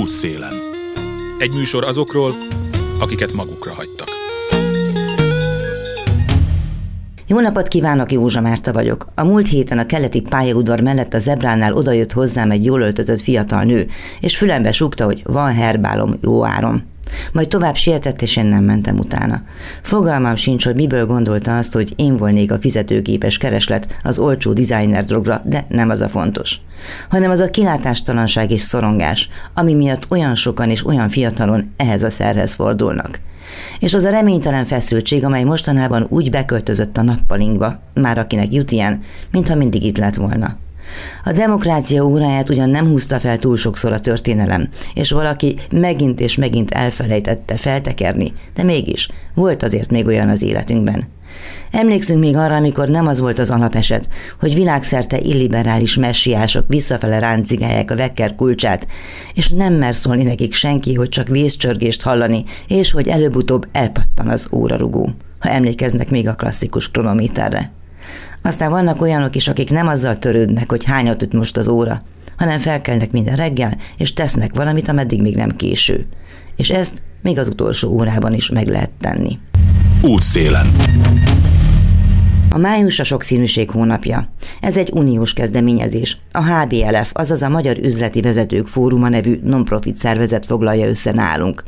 Útszélen. Egy műsor azokról, akiket magukra hagytak. Jó napot kívánok, Józsa Márta vagyok. A múlt héten a keleti pályaudvar mellett a zebránál odajött hozzám egy jól öltözött fiatal nő, és fülembe súgta, hogy van herbálom, jó áron. Majd tovább sietett, és én nem mentem utána. Fogalmam sincs, hogy miből gondolta azt, hogy én volnék a fizetőképes kereslet az olcsó designer drogra, de nem az a fontos. Hanem az a kilátástalanság és szorongás, ami miatt olyan sokan és olyan fiatalon ehhez a szerhez fordulnak. És az a reménytelen feszültség, amely mostanában úgy beköltözött a nappalinkba, már akinek jut ilyen, mintha mindig itt lett volna. A demokrácia óráját ugyan nem húzta fel túl sokszor a történelem, és valaki megint és megint elfelejtette feltekerni, de mégis volt azért még olyan az életünkben. Emlékszünk még arra, amikor nem az volt az alapeset, hogy világszerte illiberális messiások visszafele ráncigálják a vekker kulcsát, és nem mer szólni nekik senki, hogy csak vészcsörgést hallani, és hogy előbb-utóbb elpattan az órarugó, ha emlékeznek még a klasszikus kronométerre. Aztán vannak olyanok is, akik nem azzal törődnek, hogy hányat üt most az óra, hanem felkelnek minden reggel, és tesznek valamit, ameddig még nem késő. És ezt még az utolsó órában is meg lehet tenni. Útszélen. A május a sokszínűség hónapja. Ez egy uniós kezdeményezés. A HBLF, azaz a Magyar Üzleti Vezetők Fóruma nevű non-profit szervezet foglalja össze nálunk.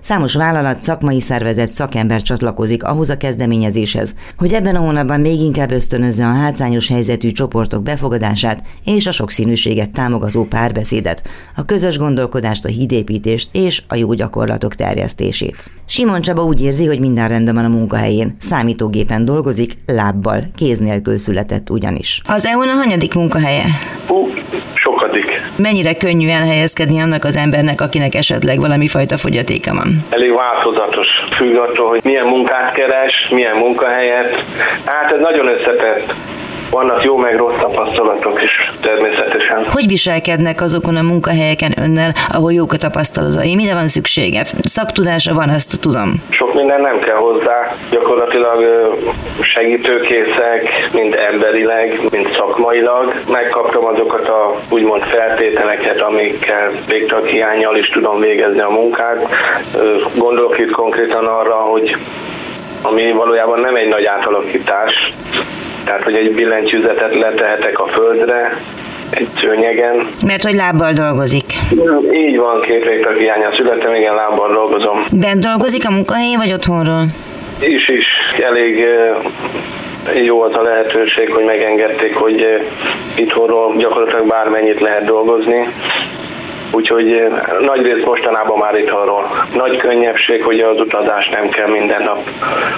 Számos vállalat, szakmai szervezet, szakember csatlakozik ahhoz a kezdeményezéshez, hogy ebben a hónapban még inkább ösztönözze a hátrányos helyzetű csoportok befogadását és a sokszínűséget támogató párbeszédet, a közös gondolkodást, a hídépítést és a jó gyakorlatok terjesztését. Simon Csaba úgy érzi, hogy minden rendben van a munkahelyén. Számítógépen dolgozik, lábbal, kéz nélkül született ugyanis. EU-n a hanyadik munkahelye? Hú, sokadik. Mennyire könnyű elhelyezkedni annak az embernek, akinek esetleg valami fajta fogyatéka van? Elég változatos. Függ attól, hogy milyen munkát keres, milyen munkahelyet. Hát ez nagyon összetett. Vannak jó meg rossz tapasztalatok is természetesen. Hogy viselkednek azokon a munkahelyeken önnel, ahol jók a tapasztalatai? Mire van szüksége? Szaktudása van, azt tudom. Sok minden nem kell hozzá. Gyakorlatilag segítőkészek, mind emberileg, mind szakmailag. Megkaptam azokat a úgymond feltételeket, amikkel végtaghiányjal is tudom végezni a munkát. Gondolok itt konkrétan arra, hogy ami valójában nem egy nagy átalakítás, tehát, hogy egy billentyűzetet letehetek a földre, egy szőnyegen. Mert hogy lábbal dolgozik. Így van, két végtag hiánya születtem, igen, lábbal dolgozom. Bent dolgozik a munkahelyén, vagy otthonról? Is is. Elég jó az a lehetőség, hogy megengedték, hogy itthonról gyakorlatilag bármennyit lehet dolgozni Úgyhogy nagy rész mostanában már itt arról. Nagy könnyebbség, hogy az utazás nem kell minden nap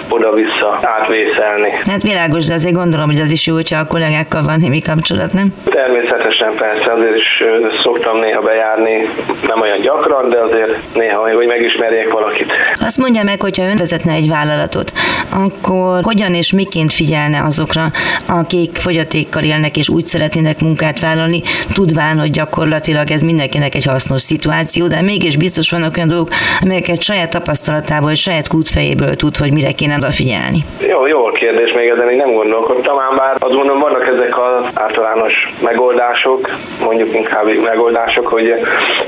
oda-vissza átvészelni. Hát világos, de azért gondolom, hogy az is jó, hogyha a kollégákkal van némi kapcsolat, nem? Természetesen persze, azért is szoktam néha bejárni, nem olyan gyakran, de azért néha, hogy megismerjék valakit. Azt mondja meg, hogyha ön vezetne egy vállalatot, akkor hogyan és miként figyelne azokra, akik fogyatékkal élnek és úgy szeretnének munkát vállalni, tudván, hogy gyakorlatilag ez mindenkinek egy egy hasznos szituáció, de mégis biztos vannak olyan dolgok, amelyeket saját tapasztalatából, saját kútfejéből tud, hogy mire kéne odafigyelni. Jó, jó kérdés, még ezen még nem gondolkodtam, ám bár azt gondolom vannak ezek az általános megoldások, mondjuk inkább megoldások, hogy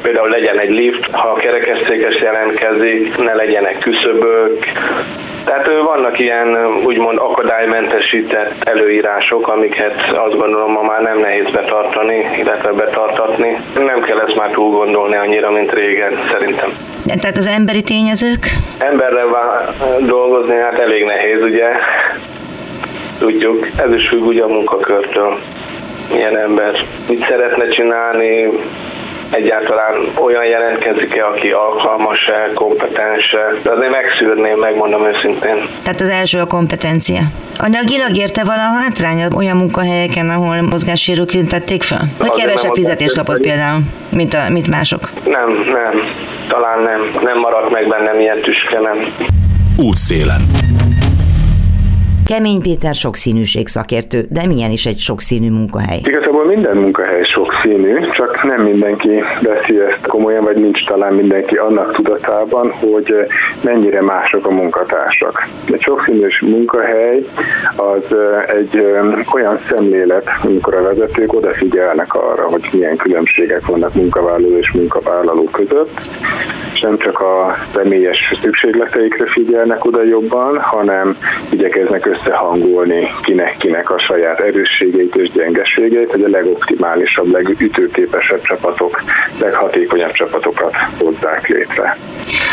például legyen egy lift, ha a kerekesszékes jelentkezik, ne legyenek küszöbök, tehát vannak ilyen úgymond akadálymentesített előírások, amiket azt gondolom ma már nem nehéz betartani, illetve betartatni. Nem kell ezt már túl gondolni annyira, mint régen, szerintem. Tehát az emberi tényezők? Emberrel dolgozni hát elég nehéz, ugye? Tudjuk, ez is függ ugye a munkakörtől. Milyen ember mit szeretne csinálni, egyáltalán olyan jelentkezik-e, aki alkalmas-e, kompetens-e. De azért megszűrném, megmondom őszintén. Tehát az első a kompetencia. Anyagilag érte vala a hátrány olyan munkahelyeken, ahol mozgássérülként tették fel? Hogy azért kevesebb fizetést kapott például, mint, a, mint mások? Nem, nem. Talán nem. Nem maradt meg bennem ilyen tüske, nem. Útszélen. Kemény Péter sokszínűség szakértő, de milyen is egy sokszínű munkahely? Igazából minden munkahely sokszínű, csak nem mindenki veszi ezt komolyan, vagy nincs talán mindenki annak tudatában, hogy mennyire mások a munkatársak. Egy sokszínűs munkahely az egy olyan szemlélet, amikor a vezetők odafigyelnek arra, hogy milyen különbségek vannak munkavállaló és munkavállaló között, és nem csak a személyes szükségleteikre figyelnek oda jobban, hanem igyekeznek összehangolni kinek-kinek a saját erősségeit és gyengeségeit, hogy a legoptimálisabb, legütőképesebb csapatok, leghatékonyabb csapatokat hozzák létre.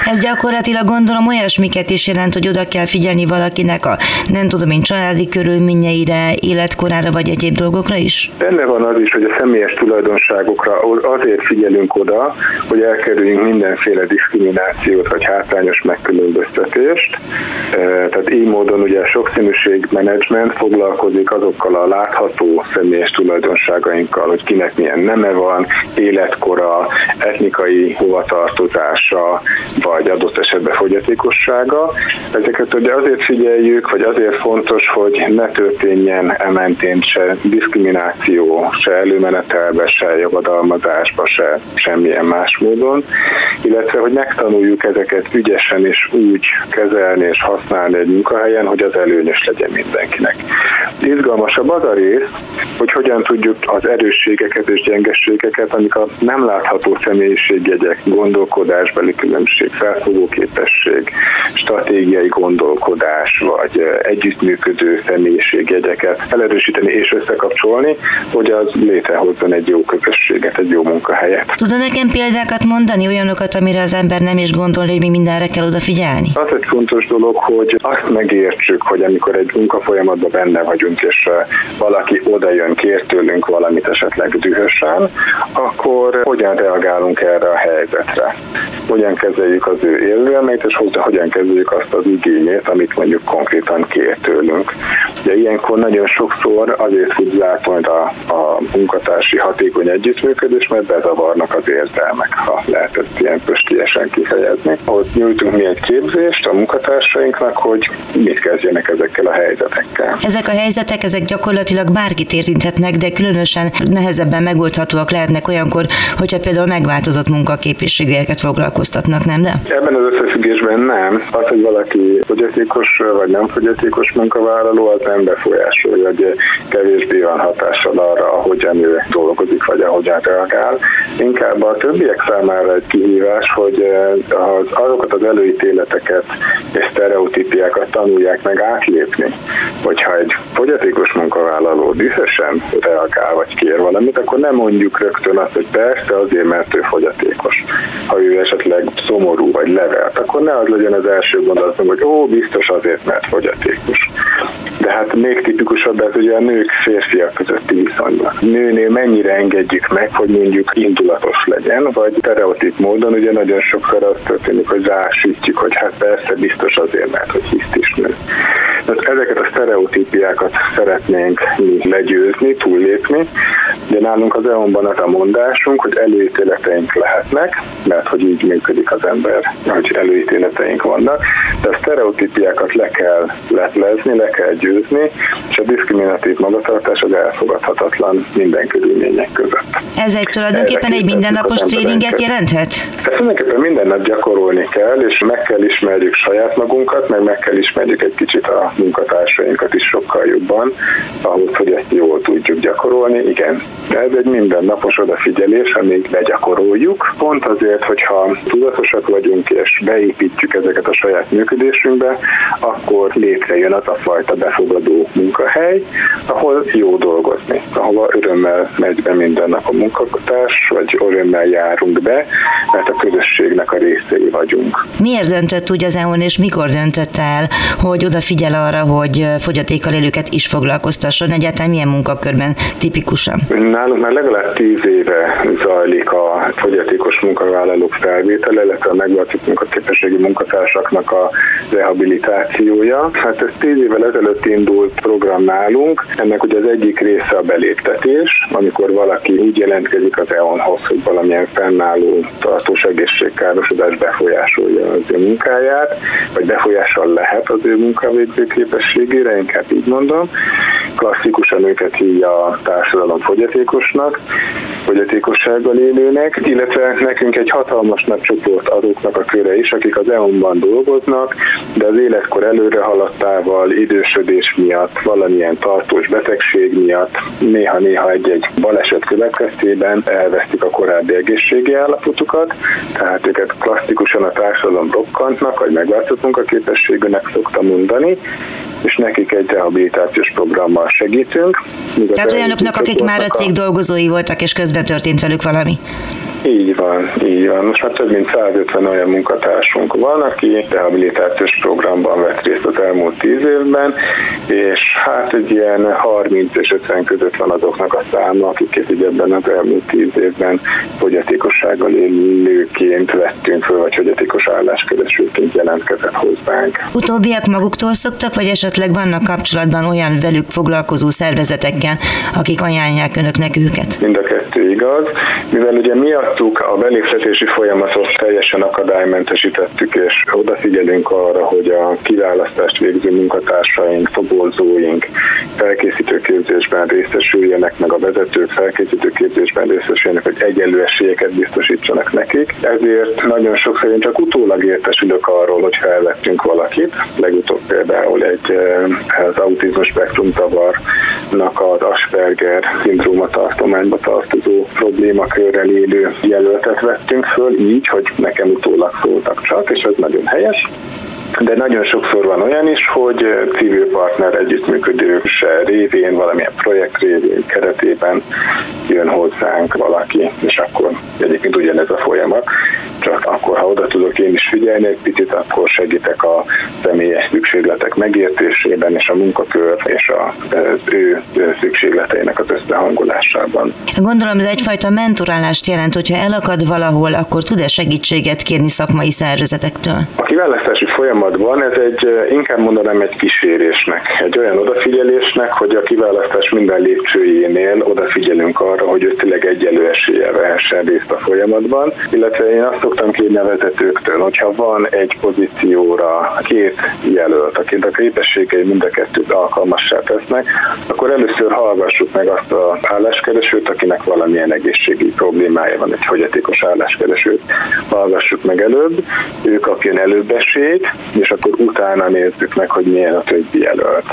Ez gyakorlatilag gondolom olyasmiket is jelent, hogy oda kell figyelni valakinek a nem tudom én családi körülményeire, életkorára vagy egyéb dolgokra is? Benne van az is, hogy a személyes tulajdonságokra azért figyelünk oda, hogy elkerüljünk mindenféle diszkriminációt vagy hátrányos megkülönböztetést. Tehát így módon ugye a sokszínűség menedzsment foglalkozik azokkal a látható személyes tulajdonságainkkal, hogy kinek milyen neme van, életkora, etnikai hovatartozása, vagy adott esetben fogyatékossága. Ezeket ugye azért figyeljük, vagy azért fontos, hogy ne történjen ementén se diszkrimináció, se előmenetelbe, se javadalmazásba, se semmilyen más módon, illetve hogy megtanuljuk ezeket ügyesen és úgy kezelni és használni egy munkahelyen, hogy az előnyös legyen mindenkinek. Izgalmasabb az a rész, hogy hogyan tudjuk az erősségeket és gyengességeket, amik a nem látható személyiségjegyek, gondolkodásbeli különbség, felfogó képesség, stratégiai gondolkodás, vagy együttműködő személyiségjegyeket elerősíteni és összekapcsolni, hogy az létrehozzon egy jó közösséget, egy jó munkahelyet. Tudod nekem példákat mondani, olyanokat, amire az ember nem is gondol, hogy mi mindenre kell odafigyelni? Az egy fontos dolog, hogy azt megértsük, hogy amikor egy munkafolyamatban benne vagyunk, és valaki oda jön, kér tőlünk valamit esetleg dühösen, akkor hogyan reagálunk erre a helyzetre? Hogyan kezeljük az ő élelmét, és hogyan kezeljük azt az igényét, amit mondjuk konkrétan kér tőlünk. De ilyenkor nagyon sokszor azért zárt majd a, a munkatársi hatékony együttműködés, mert bezavarnak az érzelmek, ha lehet ezt ilyen pöstiesen kifejezni. Ott nyújtunk mi egy képzést a munkatársainknak, hogy mit kezdjenek ezekkel a helyzetekkel. Ezek a helyzetek, ezek gyakorlatilag bárkit érinthetnek, de különösen nehezebben megoldhatóak lehetnek olyankor, hogyha például megváltozott munkaképességeket foglalkoztatnak, nem de? Ebben az összefüggésben nem. Az, hogy valaki fogyatékos vagy nem fogyatékos munkavállaló, az nem befolyásolja, hogy kevésbé van hatással arra, ahogyan ő dolgozik, vagy ahogyan reagál. Inkább a többiek számára egy kihívás, hogy azokat az előítéleteket és sztereotípiákat tanulják meg átlépni. Hogyha egy fogyatékos munkavállaló dühösen reagál, vagy kér valamit, akkor nem mondjuk rögtön azt, hogy persze azért, mert ő fogyatékos. Ha ő esetleg szomorú vagy levelt, akkor ne az legyen az első gondolatom, hogy ó, biztos azért, mert fogyatékos. De hát még tipikusabb ez ugye a nők férfiak közötti viszonyban. Nőnél mennyire engedjük meg, hogy mondjuk indulatos legyen, vagy stereotíp módon ugye nagyon sokszor az történik, hogy rásítjük, hogy hát persze biztos azért, mert hogy hiszt is nő. Tehát ezeket a sztereotípiákat szeretnénk mi legyőzni, túllépni, de nálunk az EON-ban az a mondásunk, hogy előítéleteink lehetnek, mert hogy így működik az ember, hogy előítéleteink vannak, de a sztereotípiákat le kell leplezni, le kell győzni, és a diszkriminatív magatartás az elfogadhatatlan minden körülmények között. Ez egy tulajdonképpen egy mindennapos tréninget jelenthet? Ezt mindenképpen minden nap gyakorolni kell, és meg kell ismerjük saját magunkat, meg meg kell ismerjük egy kicsit a munkatársainkat is sokkal jobban, ahhoz, hogy ezt jól tudjuk gyakorolni. Igen, ez egy mindennapos odafigyelés, amíg begyakoroljuk. Pont azért, hogyha tudatosak vagyunk és beépítjük ezeket a saját működésünkbe, akkor létrejön az a fajta befogadó munkahely, ahol jó dolgozni, ahova örömmel megy be minden nap a munkatárs, vagy örömmel járunk be, mert a közösségnek a részei vagyunk. Miért döntött úgy az EON, és mikor döntött el, hogy odafigyel arra, hogy fogyatékkal élőket is foglalkoztasson? Egyáltalán milyen munkakörben tipikusan? Nálunk már legalább tíz éve zajlik a fogyatékos munkavállalók felvétele, illetve a megváltozott munkaképességi munkatársaknak a rehabilitációja. Hát ez tíz évvel ezelőtt indult program nálunk. Ennek ugye az egyik része a beléptetés, amikor valaki úgy jelentkezik az EON-hoz, hogy valamilyen fennálló tartós egészségkárosodás befolyásolja az ő munkáját, vagy befolyással lehet az ő munkavégző képességére, inkább így mondom. Klasszikusan őket hívja a társadalom fogyatékosnak, fogyatékossággal élőnek, illetve nekünk egy hatalmas nagy csoport azoknak a köre is, akik az EON-ban dolgoznak, de az életkor előre haladtával, idősödés miatt, valamilyen tartós betegség miatt, néha-néha egy-egy baleset következtében elvesztik a korábbi egészségi állapotukat, tehát őket klasszikusan a társadalom rokkantnak, vagy megváltott munkaképességűnek szokta mondani, és nekik egy rehabilitációs programmal segítünk. Tehát olyanoknak, akik már a cég dolgozói voltak, és közben történt velük valami. Így van, így van. Most már több mint 150 olyan munkatársunk van, aki rehabilitációs programban vett részt az elmúlt 10 évben, és hát egy ilyen 30 és 50 között van azoknak a száma, akiket így ebben az elmúlt 10 évben fogyatékossággal élőként vettünk föl, vagy fogyatékos álláskeresőként jelentkezett hozzánk. Utóbbiak maguktól szoktak, vagy esetleg vannak kapcsolatban olyan velük foglalkozó szervezetekkel, akik ajánlják önöknek őket? Mind a kettő igaz, mivel ugye mi a miattuk a beléptetési folyamatot teljesen akadálymentesítettük, és odafigyelünk arra, hogy a kiválasztást végző munkatársaink, tobolzóink felkészítő képzésben részesüljenek, meg a vezetők felkészítő képzésben részesüljenek, hogy egyenlő esélyeket biztosítsanak nekik. Ezért nagyon sokszor én csak utólag értesülök arról, hogy felvettünk valakit. Legutóbb például egy eh, az autizmus spektrum zavarnak az Asperger szindróma tartományba tartozó problémakörrel élő jelöltet vettünk föl, így, hogy nekem utólag szóltak csak, és ez nagyon helyes. De nagyon sokszor van olyan is, hogy civil partner együttműködő révén, valamilyen projekt révén keretében jön hozzánk valaki, és akkor egyébként ugyanez a folyamat, csak akkor, ha oda tudok én is figyelni egy picit, akkor segítek a személyes szükségletek megértésében, és a munkakör és az ő szükségleteinek az összehangolásában. Gondolom, ez egyfajta mentorálást jelent, hogyha elakad valahol, akkor tud-e segítséget kérni szakmai szervezetektől? A kiválasztási folyamatban ez egy, inkább mondanám egy kísérésnek, egy olyan odafigyelésnek, hogy a kiválasztás minden lépcsőjénél odafigyelünk arra, hogy ő tényleg egyelő esélye vehessen részt a folyamatban, illetve én azt szoktam kérni a vezetőktől, hogyha van egy pozícióra két jelölt, akit a képességei mind a kettőt alkalmassá tesznek, akkor először hallgassuk meg azt a álláskeresőt, akinek valamilyen egészségi problémája van, egy fogyatékos álláskeresőt. Hallgassuk meg előbb, ő kapjon előbb esélyt, és akkor utána nézzük meg, hogy milyen a többi jelölt.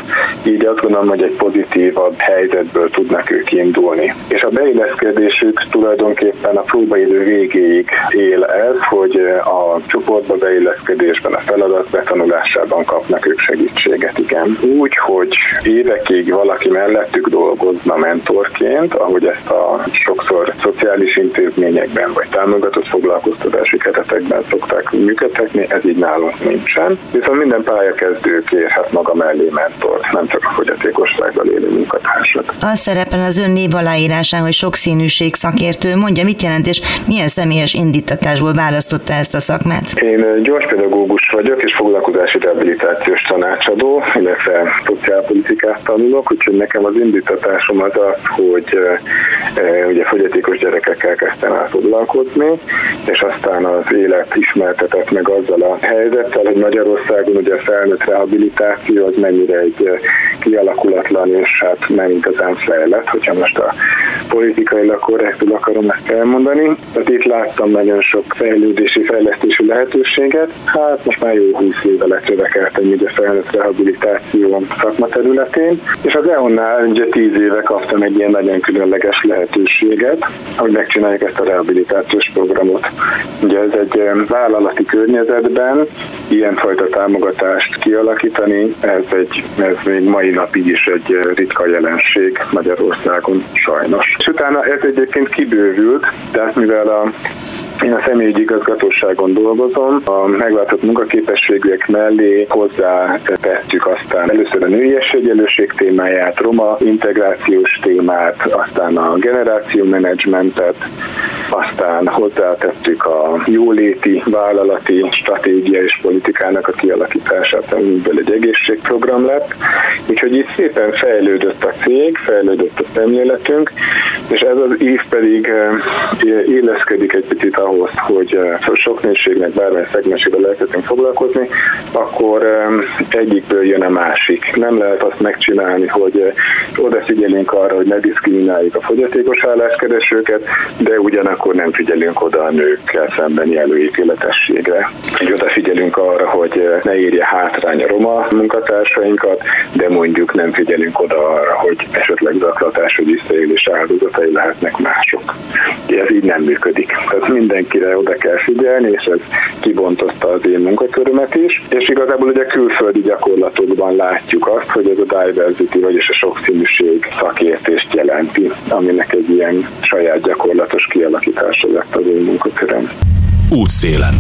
Így azt gondolom, hogy egy pozitívabb helyzetből tudnak ők indulni. És a beilleszkedésük tulajdonképpen a próbaidő végéig él ez, hogy a csoportba beilleszkedésben, a feladat betanulásában kapnak ők segítséget, igen. Úgy, hogy évekig valaki mellettük dolgozna mentorként, ahogy ezt a sokszor szociális intézményekben vagy támogatott foglalkoztatási keretekben szokták működtetni, ez így nálunk nincsen. Viszont minden pályakezdő kérhet maga mellé mentort, nem csak a fogyatékossággal élő munkatársak. Az szerepel az ön név aláírásán, hogy sokszínűség szakértő. Mondja, mit jelent és milyen személyes indítatásból választotta ezt a szakmát? Én gyorspedagógus vagyok, és foglalkozási rehabilitációs tanácsadó, illetve szociálpolitikát tanulok, úgyhogy nekem az indítatásom az az, hogy ugye fogyatékos gyerekekkel kezdtem el foglalkozni, és aztán az élet ismertetett meg azzal a helyzettel, hogy Magyarországon ugye a felnőtt rehabilitáció az mennyire egy kialakulatlan és hát nem igazán fejlett, hogyha most a politikailag korrektul akarom ezt elmondani. Tehát itt láttam nagyon sok fejlődési, fejlesztési lehetőséget. Hát most már jó 20 éve lecsövekeltem így a felnőtt rehabilitáció szakma területén, és az EON-nál ugye 10 éve kaptam egy ilyen nagyon különleges lehetőséget, hogy megcsináljuk ezt a rehabilitációs programot. Ugye ez egy vállalati környezetben ilyenfajta támogatást kialakítani, ez, egy, ez még mai napig is egy ritka jelenség Magyarországon sajnos. És utána ez egyébként kibővült, tehát mivel a én a személyügyi igazgatóságon dolgozom, a megváltott munkaképességűek mellé hozzá tettük aztán először a női egyenlőség témáját, roma integrációs témát, aztán a generációmenedzsmentet, aztán hozzátettük a jóléti vállalati stratégia és politikának a kialakítását, amiből egy egészségprogram lett. Úgyhogy itt szépen fejlődött a cég, fejlődött a szemléletünk, és ez az év pedig éleszkedik egy picit ahhoz, hogy sok nőségnek bármilyen szegmensével lehetünk foglalkozni, akkor egyikből jön a másik. Nem lehet azt megcsinálni, hogy odafigyelünk arra, hogy ne diszkrimináljuk a fogyatékos álláskeresőket, de ugyanakkor nem figyelünk oda a nőkkel szembeni előítéletességre. Hogy odafigyelünk arra, hogy ne érje hátrány a roma munkatársainkat, de mondjuk nem figyelünk oda arra, hogy esetleg zaklatás vagy visszaélés áldozatai lehetnek mások. Ez így nem működik. Tehát mindenkire oda kell figyelni, és ez kibontozta az én munkakörömet is, és igazából ugye külföldi gyakorlatokban látjuk azt, hogy ez a diversity, vagyis a sokszínűség szakértést jelenti, aminek egy ilyen saját gyakorlatos kialakítása lett az én munkaköröm. Útszélen.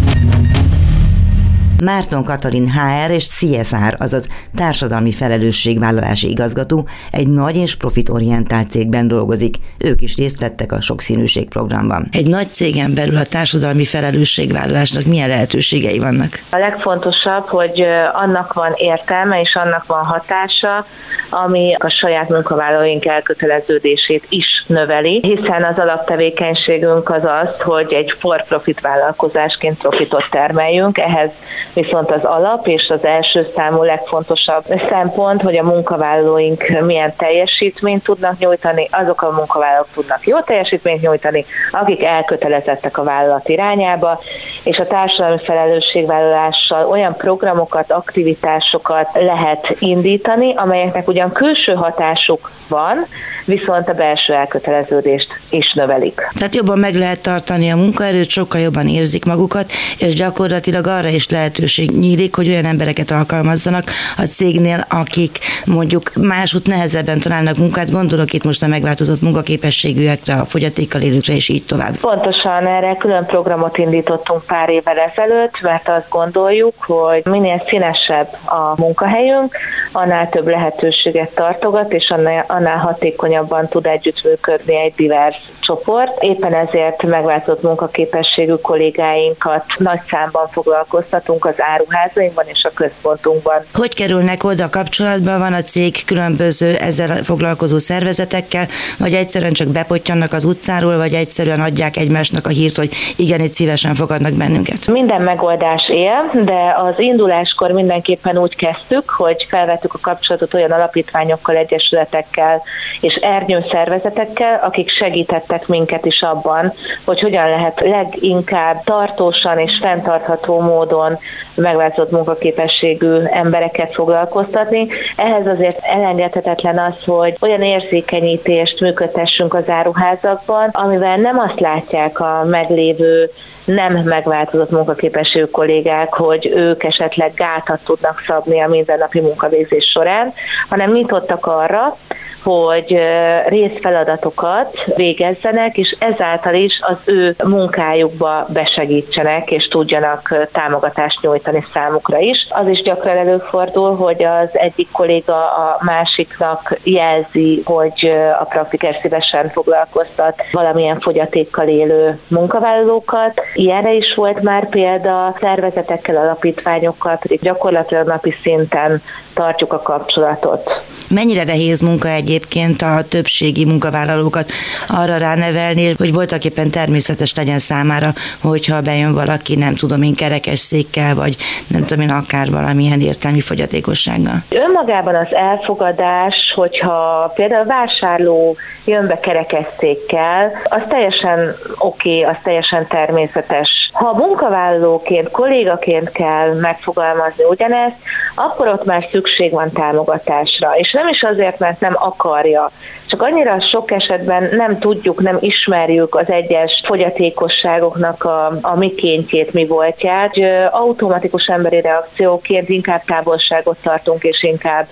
Márton Katalin HR és CSR, azaz Társadalmi Felelősségvállalási Igazgató egy nagy és profitorientált cégben dolgozik. Ők is részt vettek a sokszínűség programban. Egy nagy cégen belül a társadalmi felelősségvállalásnak milyen lehetőségei vannak? A legfontosabb, hogy annak van értelme és annak van hatása, ami a saját munkavállalóink elköteleződését is növeli, hiszen az alaptevékenységünk az az, hogy egy for-profit vállalkozásként profitot termeljünk, ehhez viszont az alap és az első számú legfontosabb szempont, hogy a munkavállalóink milyen teljesítményt tudnak nyújtani, azok a munkavállalók tudnak jó teljesítményt nyújtani, akik elkötelezettek a vállalat irányába, és a társadalmi felelősségvállalással olyan programokat, aktivitásokat lehet indítani, amelyeknek ugyan külső hatásuk van, viszont a belső elköteleződést is növelik. Tehát jobban meg lehet tartani a munkaerőt, sokkal jobban érzik magukat, és gyakorlatilag arra is lehetőség nyílik, hogy olyan embereket alkalmazzanak a cégnél, akik mondjuk másút nehezebben találnak munkát, gondolok itt most a megváltozott munkaképességűekre, a fogyatékkal élőkre, és így tovább. Pontosan erre külön programot indítottunk pár évvel ezelőtt, mert azt gondoljuk, hogy minél színesebb a munkahelyünk, annál több lehetőséget tartogat, és annál, annál hatékonyabban tud együttműködni egy divers csoport. Éppen ezért megváltozott munkaképességű kollégáinkat nagy számban foglalkoztatunk az áruházainkban és a központunkban. Hogy kerülnek oda kapcsolatban? Van a cég különböző ezzel foglalkozó szervezetekkel, vagy egyszerűen csak bepottyannak az utcáról, vagy egyszerűen adják egymásnak a hírt, hogy igen, itt szívesen fogadnak bennünket? Minden megoldás él, de az induláskor mindenképpen úgy kezdtük, hogy felvettük a kapcsolatot olyan alapítványokkal, egyesületekkel és ernyő szervezetekkel, akik segítettek minket is abban, hogy hogyan lehet leginkább tartósan és fenntartható módon megváltozott munkaképességű embereket foglalkoztatni. Ehhez azért elengedhetetlen az, hogy olyan érzékenyítést működtessünk az áruházakban, amivel nem azt látják a meglévő nem megváltozott munkaképességű kollégák, hogy ők esetleg gátat tudnak szabni a mindennapi munkavégzés során, hanem nyitottak arra, hogy részfeladatokat végezzenek, és ezáltal is az ő munkájukba besegítsenek, és tudjanak támogatást nyújtani számukra is. Az is gyakran előfordul, hogy az egyik kolléga a másiknak jelzi, hogy a praktiker szívesen foglalkoztat valamilyen fogyatékkal élő munkavállalókat. Ilyenre is volt már példa, szervezetekkel, alapítványokkal pedig gyakorlatilag napi szinten tartjuk a kapcsolatot. Mennyire nehéz munka egyébként a többségi munkavállalókat arra ránevelni, hogy voltak éppen természetes legyen számára, hogyha bejön valaki, nem tudom én, kerekes székkel, vagy nem tudom én, akár valamilyen értelmi fogyatékossággal. Önmagában az elfogadás, hogyha például vásárló jön be kerekes székkel, az teljesen oké, okay, az teljesen természetes. Ha munkavállalóként, kollégaként kell megfogalmazni ugyanezt, akkor ott már szükség van támogatásra. És nem is azért, mert nem akarja, csak annyira sok esetben nem tudjuk, nem ismerjük az egyes fogyatékosságoknak a, a mikéntjét, mi voltját, automatikus emberi reakcióként inkább távolságot tartunk, és inkább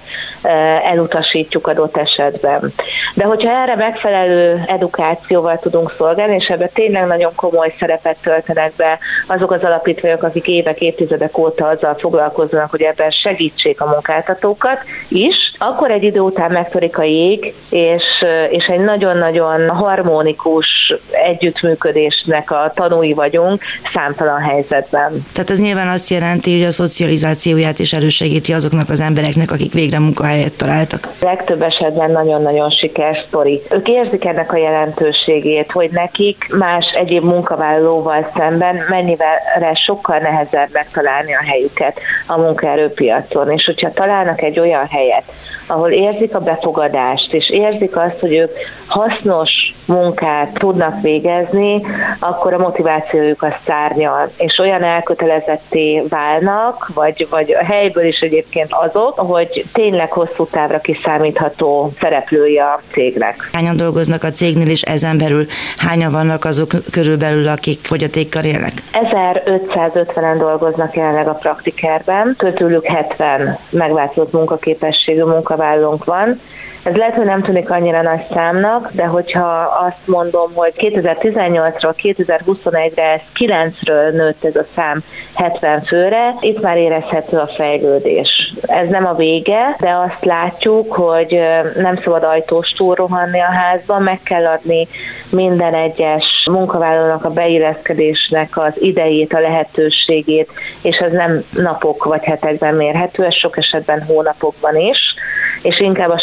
elutasítjuk adott esetben. De hogyha erre megfelelő edukációval tudunk szolgálni, és ebben tényleg nagyon komoly szerepet töltenek be azok az alapítványok, akik évek, évtizedek óta azzal foglalkoznak, hogy ebben segítsék a munkáltatókat is, akkor egy idő után megtörik a jég, és, és egy nagyon-nagyon harmonikus együttműködésnek a tanúi vagyunk számtalan helyzetben. Tehát ez nyilván azt jelenti, hogy a szocializációját is elősegíti azoknak az embereknek, akik végre munkahelyet találtak. Legtöbb esetben nagyon-nagyon sikeres sztori. Ők érzik ennek a jelentőségét, hogy nekik más egyéb munkavállalóval szemben mennyivel sokkal nehezebb megtalálni a helyüket a munkaerőpiacon. És hogyha találnak egy olyan helyet, ahol érzik a befogadást, és érzik azt, hogy ők hasznos munkát tudnak végezni, akkor a motivációjuk a szárnyal, és olyan elkötelezetté válnak, vagy, vagy a helyből is egyébként azok, hogy tényleg hosszú távra kiszámítható szereplői a cégnek. Hányan dolgoznak a cégnél, és ezen belül hányan vannak azok körülbelül, akik fogyatékkal élnek? 1550-en dolgoznak jelenleg a praktikerben, közülük 70 megváltozott munkaképességű munkavállalónk van, ez lehet, hogy nem tűnik annyira nagy számnak, de hogyha azt mondom, hogy 2018-ról 2021-re ez 9-ről nőtt ez a szám 70 főre, itt már érezhető a fejlődés. Ez nem a vége, de azt látjuk, hogy nem szabad ajtós rohanni a házban, meg kell adni minden egyes munkavállalónak a beilleszkedésnek az idejét, a lehetőségét, és ez nem napok vagy hetekben mérhető, ez sok esetben hónapokban is, és inkább a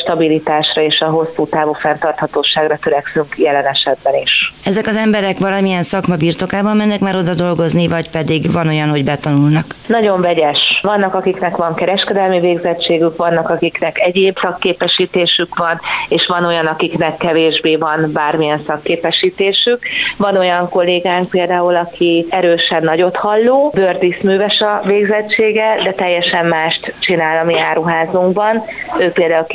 stabilitásra és a hosszú távú fenntarthatóságra törekszünk jelen esetben is. Ezek az emberek valamilyen szakma birtokában mennek már oda dolgozni, vagy pedig van olyan, hogy betanulnak? Nagyon vegyes. Vannak, akiknek van kereskedelmi végzettségük, vannak, akiknek egyéb szakképesítésük van, és van olyan, akiknek kevésbé van bármilyen szakképesítésük. Van olyan kollégánk például, aki erősen nagyot halló, bőrdíszműves a végzettsége, de teljesen mást csinál a mi áruházunkban. Ő például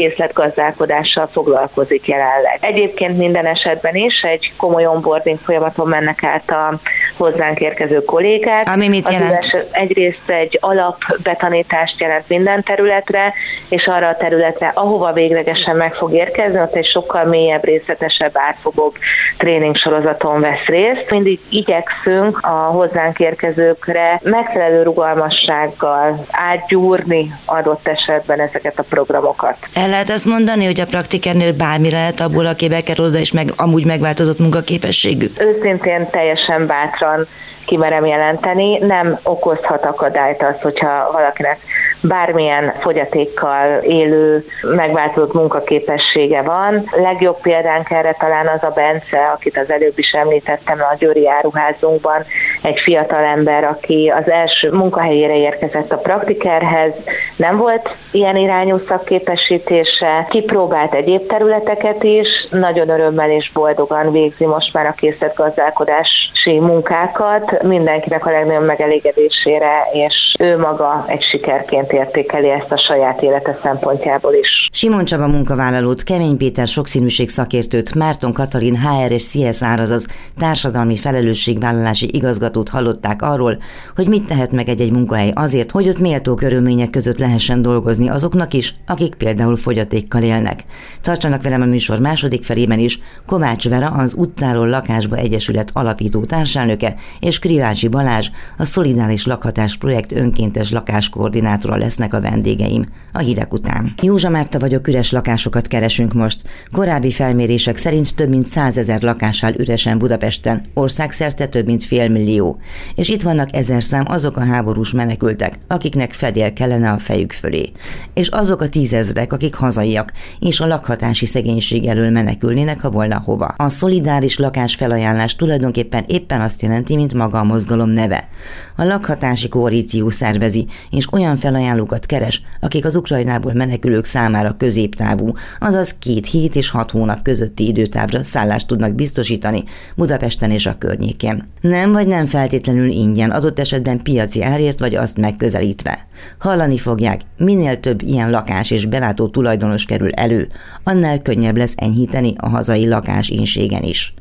készletgazdálkodással foglalkozik jelenleg. Egyébként minden esetben is egy komoly onboarding folyamaton mennek át a hozzánk érkező kollégák. Ami mit jelent? Az egyrészt egy alapbetanítást jelent minden területre, és arra a területre, ahova véglegesen meg fog érkezni, ott egy sokkal mélyebb, részletesebb, átfogóbb tréning sorozaton vesz részt. Mindig igyekszünk a hozzánk érkezőkre megfelelő rugalmassággal átgyúrni adott esetben ezeket a programokat. El lehet ezt mondani, hogy a praktikernél bármi lehet abból, aki bekerül oda, és meg, amúgy megváltozott munkaképességű? Őszintén teljesen bátran kimerem jelenteni, nem okozhat akadályt az, hogyha valakinek bármilyen fogyatékkal élő, megváltozott munkaképessége van. Legjobb példánk erre talán az a Bence, akit az előbb is említettem a Győri áruházunkban, egy fiatal ember, aki az első munkahelyére érkezett a praktikerhez, nem volt ilyen irányú szakképesítése, kipróbált egyéb területeket is, nagyon örömmel és boldogan végzi most már a készletgazdálkodási munkákat, mindenkinek a legnagyobb megelégedésére, és ő maga egy sikerként értékeli ezt a saját élete szempontjából is. Simon Csaba munkavállalót, Kemény Péter sokszínűség szakértőt, Márton Katalin HR és CSR, azaz társadalmi felelősségvállalási igazgatót hallották arról, hogy mit tehet meg egy-egy munkahely azért, hogy ott méltó körülmények között lehessen dolgozni azoknak is, akik például fogyatékkal élnek. Tartsanak velem a műsor második felében is Kovács Vera, az Utcáról Lakásba Egyesület alapító társelnöke, és Krivácsi Balázs, a Szolidáris Lakhatás Projekt önkéntes lakáskoordinátora lesznek a vendégeim a hírek után. Józsa Márta vagyok, üres lakásokat keresünk most. Korábbi felmérések szerint több mint százezer lakás áll üresen Budapesten, országszerte több mint fél millió. És itt vannak ezer szám azok a háborús menekültek, akiknek fedél kellene a fejük fölé. És azok a tízezrek, akik hazaiak, és a lakhatási szegénység elől menekülnének, ha volna hova. A szolidáris lakás felajánlás tulajdonképpen éppen azt jelenti, mint maga a mozgalom neve. A lakhatási koalíció szervezi, és olyan felajánlókat keres, akik az Ukrajnából menekülők számára középtávú, azaz két hét és hat hónap közötti időtávra szállást tudnak biztosítani Budapesten és a környékén. Nem vagy nem feltétlenül ingyen, adott esetben piaci árért vagy azt megközelítve. Hallani fogják, minél több ilyen lakás és belátó tulajdonos kerül elő, annál könnyebb lesz enyhíteni a hazai lakás inségen is.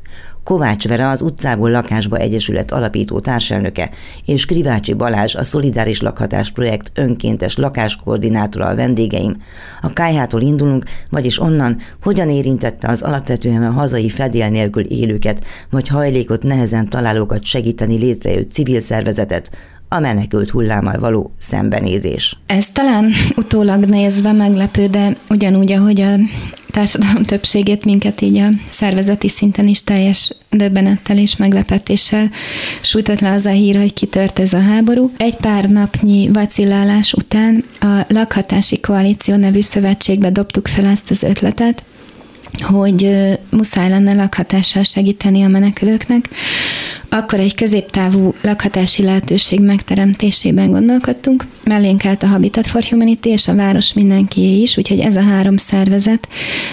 Kovács Vera az utcából lakásba egyesület alapító társelnöke, és Krivácsi Balázs a Szolidáris Lakhatás projekt önkéntes lakáskoordinátora a vendégeim. A kájhától indulunk, vagyis onnan, hogyan érintette az alapvetően a hazai fedél nélkül élőket, vagy hajlékot nehezen találókat segíteni létrejött civil szervezetet, a menekült hullámmal való szembenézés. Ez talán utólag nézve meglepő, de ugyanúgy, ahogy a társadalom többségét minket így a szervezeti szinten is teljes döbbenettel és meglepetéssel sújtott le az a hír, hogy kitört ez a háború. Egy pár napnyi vacillálás után a Lakhatási Koalíció nevű szövetségbe dobtuk fel ezt az ötletet, hogy muszáj lenne lakhatással segíteni a menekülőknek, akkor egy középtávú lakhatási lehetőség megteremtésében gondolkodtunk. Mellénk állt a Habitat for Humanity és a város mindenkié is, úgyhogy ez a három szervezet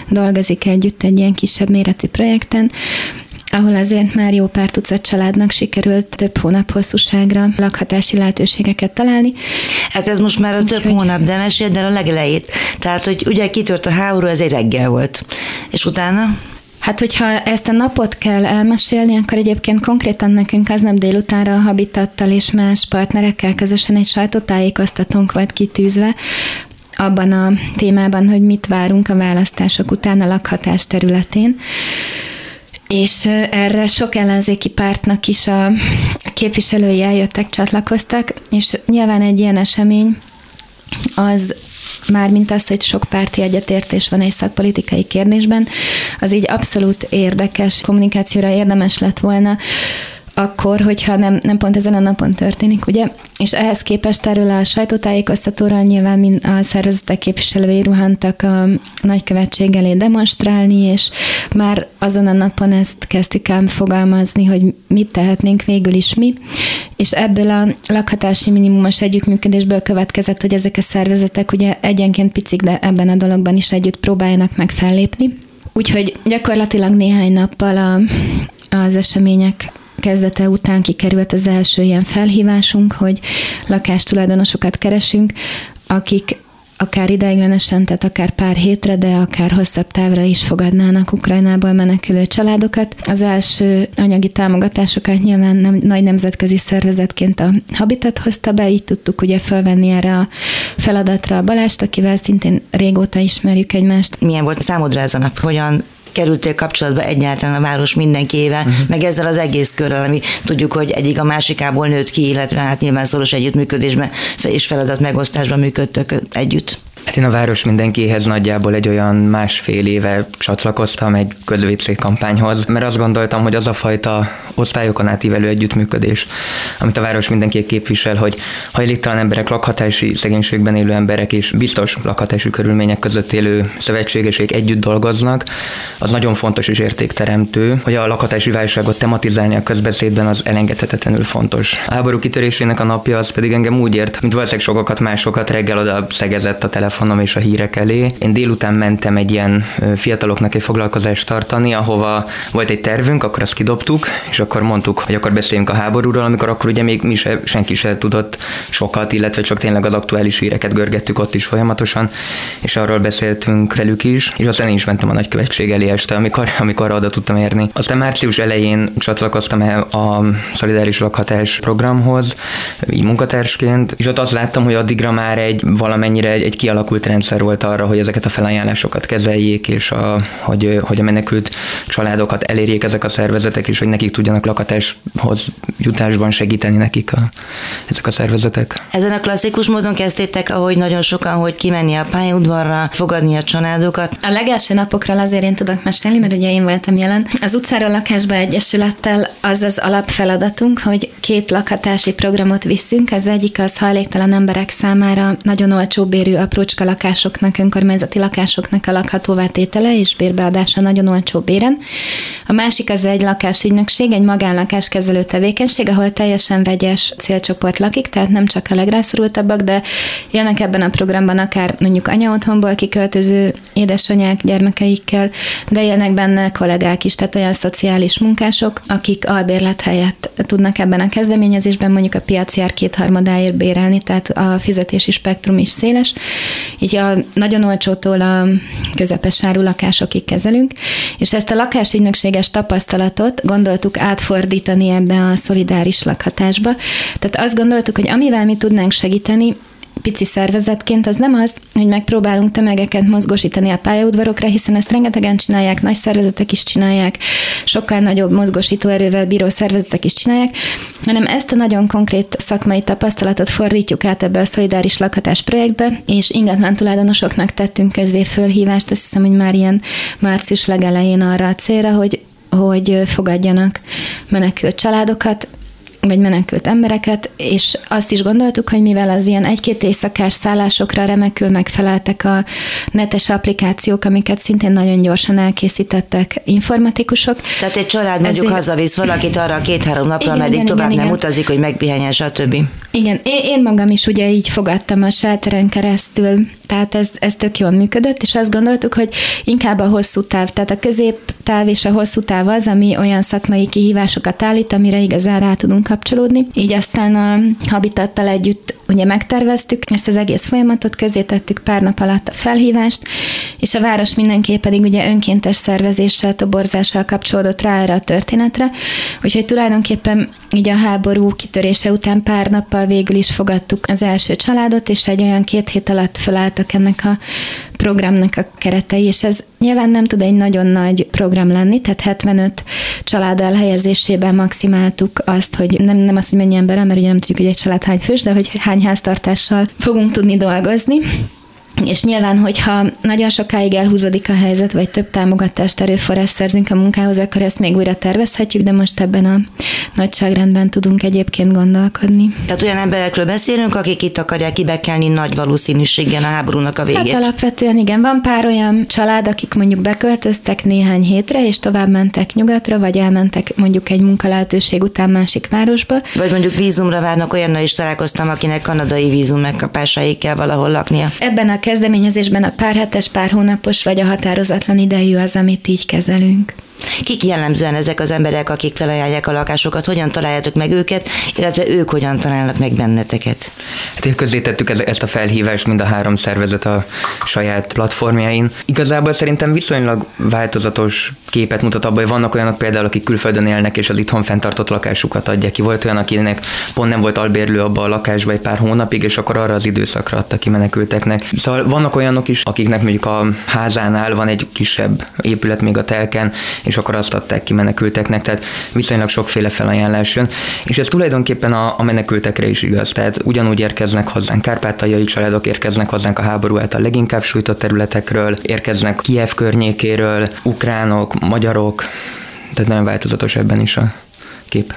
dolgozik együtt egy ilyen kisebb méretű projekten, ahol azért már jó pár tucat családnak sikerült több hónap hosszúságra lakhatási lehetőségeket találni. Hát ez most már a több Úgyhogy... hónap, de meséld el a legelejét. Tehát, hogy ugye kitört a háború, ez egy reggel volt. És utána? Hát, hogyha ezt a napot kell elmesélni, akkor egyébként konkrétan nekünk aznap délutánra a Habitattal és más partnerekkel közösen egy sajtótájékoztatónk volt kitűzve, abban a témában, hogy mit várunk a választások után a lakhatás területén. És erre sok ellenzéki pártnak is a képviselői eljöttek, csatlakoztak, és nyilván egy ilyen esemény az mármint az, hogy sok párti egyetértés van egy szakpolitikai kérdésben, az így abszolút érdekes kommunikációra érdemes lett volna, akkor, hogyha nem, nem pont ezen a napon történik, ugye? És ehhez képest erről a sajtótájékoztatóra nyilván mind a szervezetek képviselői ruhantak a nagykövetség elé demonstrálni, és már azon a napon ezt kezdtük el fogalmazni, hogy mit tehetnénk végül is mi, és ebből a lakhatási minimumos együttműködésből következett, hogy ezek a szervezetek ugye egyenként picik, de ebben a dologban is együtt próbáljanak meg fellépni. Úgyhogy gyakorlatilag néhány nappal a, az események kezdete után kikerült az első ilyen felhívásunk, hogy lakástulajdonosokat keresünk, akik akár ideiglenesen, tehát akár pár hétre, de akár hosszabb távra is fogadnának Ukrajnából menekülő családokat. Az első anyagi támogatásokat nyilván nem, nagy nemzetközi szervezetként a Habitat hozta be, így tudtuk ugye felvenni erre a feladatra a Balást, akivel szintén régóta ismerjük egymást. Milyen volt számodra ez a nap? Hogyan kerültél kapcsolatba egyáltalán a város mindenkiével, uh-huh. meg ezzel az egész körrel, ami tudjuk, hogy egyik a másikából nőtt ki, illetve hát nyilván szoros együttműködésben és feladat megosztásban működtök együtt. Hát én a város mindenkihez nagyjából egy olyan másfél éve csatlakoztam egy közvécé kampányhoz, mert azt gondoltam, hogy az a fajta osztályokon átívelő együttműködés, amit a város mindenki képvisel, hogy hajléktalan emberek, lakhatási szegénységben élő emberek és biztos lakhatási körülmények között élő szövetségesek együtt dolgoznak, az nagyon fontos és értékteremtő, hogy a lakhatási válságot tematizálni a közbeszédben az elengedhetetlenül fontos. A háború kitörésének a napja az pedig engem úgy ért, mint valószínűleg sokakat másokat reggel oda szegezett a telefon telefonom és a hírek elé. Én délután mentem egy ilyen fiataloknak egy foglalkozást tartani, ahova volt egy tervünk, akkor azt kidobtuk, és akkor mondtuk, hogy akkor beszéljünk a háborúról, amikor akkor ugye még mi se, senki se tudott sokat, illetve csak tényleg az aktuális híreket görgettük ott is folyamatosan, és arról beszéltünk velük is, és aztán én is mentem a nagykövetség elé este, amikor, amikor oda tudtam érni. Aztán március elején csatlakoztam a Szolidáris Lakhatás programhoz, így munkatársként, és ott azt láttam, hogy addigra már egy valamennyire egy, egy kialakult kialakult rendszer volt arra, hogy ezeket a felajánlásokat kezeljék, és a, hogy, hogy a menekült családokat elérjék ezek a szervezetek, és hogy nekik tudjanak lakatáshoz jutásban segíteni nekik a, ezek a szervezetek. Ezen a klasszikus módon kezdtétek, ahogy nagyon sokan, hogy kimenni a pályaudvarra, fogadni a családokat. A legelső napokról azért én tudok mesélni, mert ugye én voltam jelen. Az utcáról lakásba egyesülettel az az alapfeladatunk, hogy két lakhatási programot viszünk. Az egyik az hajléktalan emberek számára nagyon olcsó bérű aprócska lakásoknak, önkormányzati lakásoknak a lakhatóvá tétele és bérbeadása nagyon olcsó béren. A másik az egy lakásügynökség, egy magánlakáskezelő tevékenység, ahol teljesen vegyes célcsoport lakik, tehát nem csak a legrászorultabbak, de élnek ebben a programban akár mondjuk anya otthonból kiköltöző édesanyák gyermekeikkel, de élnek benne kollégák is, tehát olyan szociális munkások, akik albérlet helyett tudnak ebben a kezdeményezésben mondjuk a piaci ár kétharmadáért bérelni, tehát a fizetési spektrum is széles így a nagyon olcsótól a közepes áru lakásokig kezelünk, és ezt a lakásügynökséges tapasztalatot gondoltuk átfordítani ebbe a szolidáris lakhatásba. Tehát azt gondoltuk, hogy amivel mi tudnánk segíteni, pici szervezetként az nem az, hogy megpróbálunk tömegeket mozgosítani a pályaudvarokra, hiszen ezt rengetegen csinálják, nagy szervezetek is csinálják, sokkal nagyobb mozgosító erővel bíró szervezetek is csinálják, hanem ezt a nagyon konkrét szakmai tapasztalatot fordítjuk át ebbe a szolidáris lakhatás projektbe, és ingatlan tulajdonosoknak tettünk közzé fölhívást, azt hiszem, hogy már ilyen március legelején arra a célra, hogy hogy fogadjanak menekült családokat, vagy menekült embereket, és azt is gondoltuk, hogy mivel az ilyen egy-két éjszakás szállásokra remekül megfeleltek a netes applikációk, amiket szintén nagyon gyorsan elkészítettek informatikusok. Tehát egy család mondjuk ezért... hazavisz valakit arra két-három napra, igen, ameddig igen, tovább igen, nem igen. utazik, hogy megpihenjen, stb. Igen, én, én magam is ugye így fogadtam a sáteren keresztül, tehát ez, ez tök jól működött, és azt gondoltuk, hogy inkább a hosszú táv, tehát a középtáv és a hosszú táv az, ami olyan szakmai kihívásokat állít, amire igazán rá tudunk kapcsolódni. Így aztán a Habitattal együtt ugye megterveztük ezt az egész folyamatot, közé tettük pár nap alatt a felhívást, és a város mindenképp pedig ugye önkéntes szervezéssel, toborzással kapcsolódott rá erre a történetre, úgyhogy tulajdonképpen így a háború kitörése után pár nappal végül is fogadtuk az első családot, és egy olyan két hét alatt felálltak ennek a programnak a keretei, és ez nyilván nem tud egy nagyon nagy program lenni, tehát 75 család elhelyezésében maximáltuk azt, hogy nem, nem azt, hogy mennyi ember, mert ugye nem tudjuk, hogy egy család hány fős, de hogy hány háztartással fogunk tudni dolgozni. És nyilván, hogyha nagyon sokáig elhúzódik a helyzet, vagy több támogatást, erőforrás szerzünk a munkához, akkor ezt még újra tervezhetjük, de most ebben a nagyságrendben tudunk egyébként gondolkodni. Tehát olyan emberekről beszélünk, akik itt akarják kibekelni nagy valószínűséggel a háborúnak a végét. Hát alapvetően igen, van pár olyan család, akik mondjuk beköltöztek néhány hétre, és tovább mentek nyugatra, vagy elmentek mondjuk egy munkalehetőség után másik városba. Vagy mondjuk vízumra várnak, olyannal is találkoztam, akinek kanadai vízum megkapásáig kell valahol laknia. Ebben a kezdeményezésben a pár hetes, pár hónapos vagy a határozatlan idejű az, amit így kezelünk. Kik jellemzően ezek az emberek, akik felajánlják a lakásokat, hogyan találjátok meg őket, illetve ők hogyan találnak meg benneteket? Hát közé tettük ezt a felhívást mind a három szervezet a saját platformjain. Igazából szerintem viszonylag változatos képet mutat abban, hogy vannak olyanok például, akik külföldön élnek, és az itthon fenntartott lakásukat adják ki. Volt olyan, akinek pont nem volt albérlő abba a lakásba egy pár hónapig, és akkor arra az időszakra adta ki menekülteknek. Szóval vannak olyanok is, akiknek mondjuk a házánál van egy kisebb épület még a telken, és akkor azt adták ki menekülteknek, tehát viszonylag sokféle felajánlás jön, és ez tulajdonképpen a, a menekültekre is igaz, tehát ugyanúgy érkeznek hozzánk kárpátaljai családok, érkeznek hozzánk a háború által leginkább sújtott területekről, érkeznek Kiev környékéről, ukránok, magyarok, tehát nagyon változatos ebben is a kép.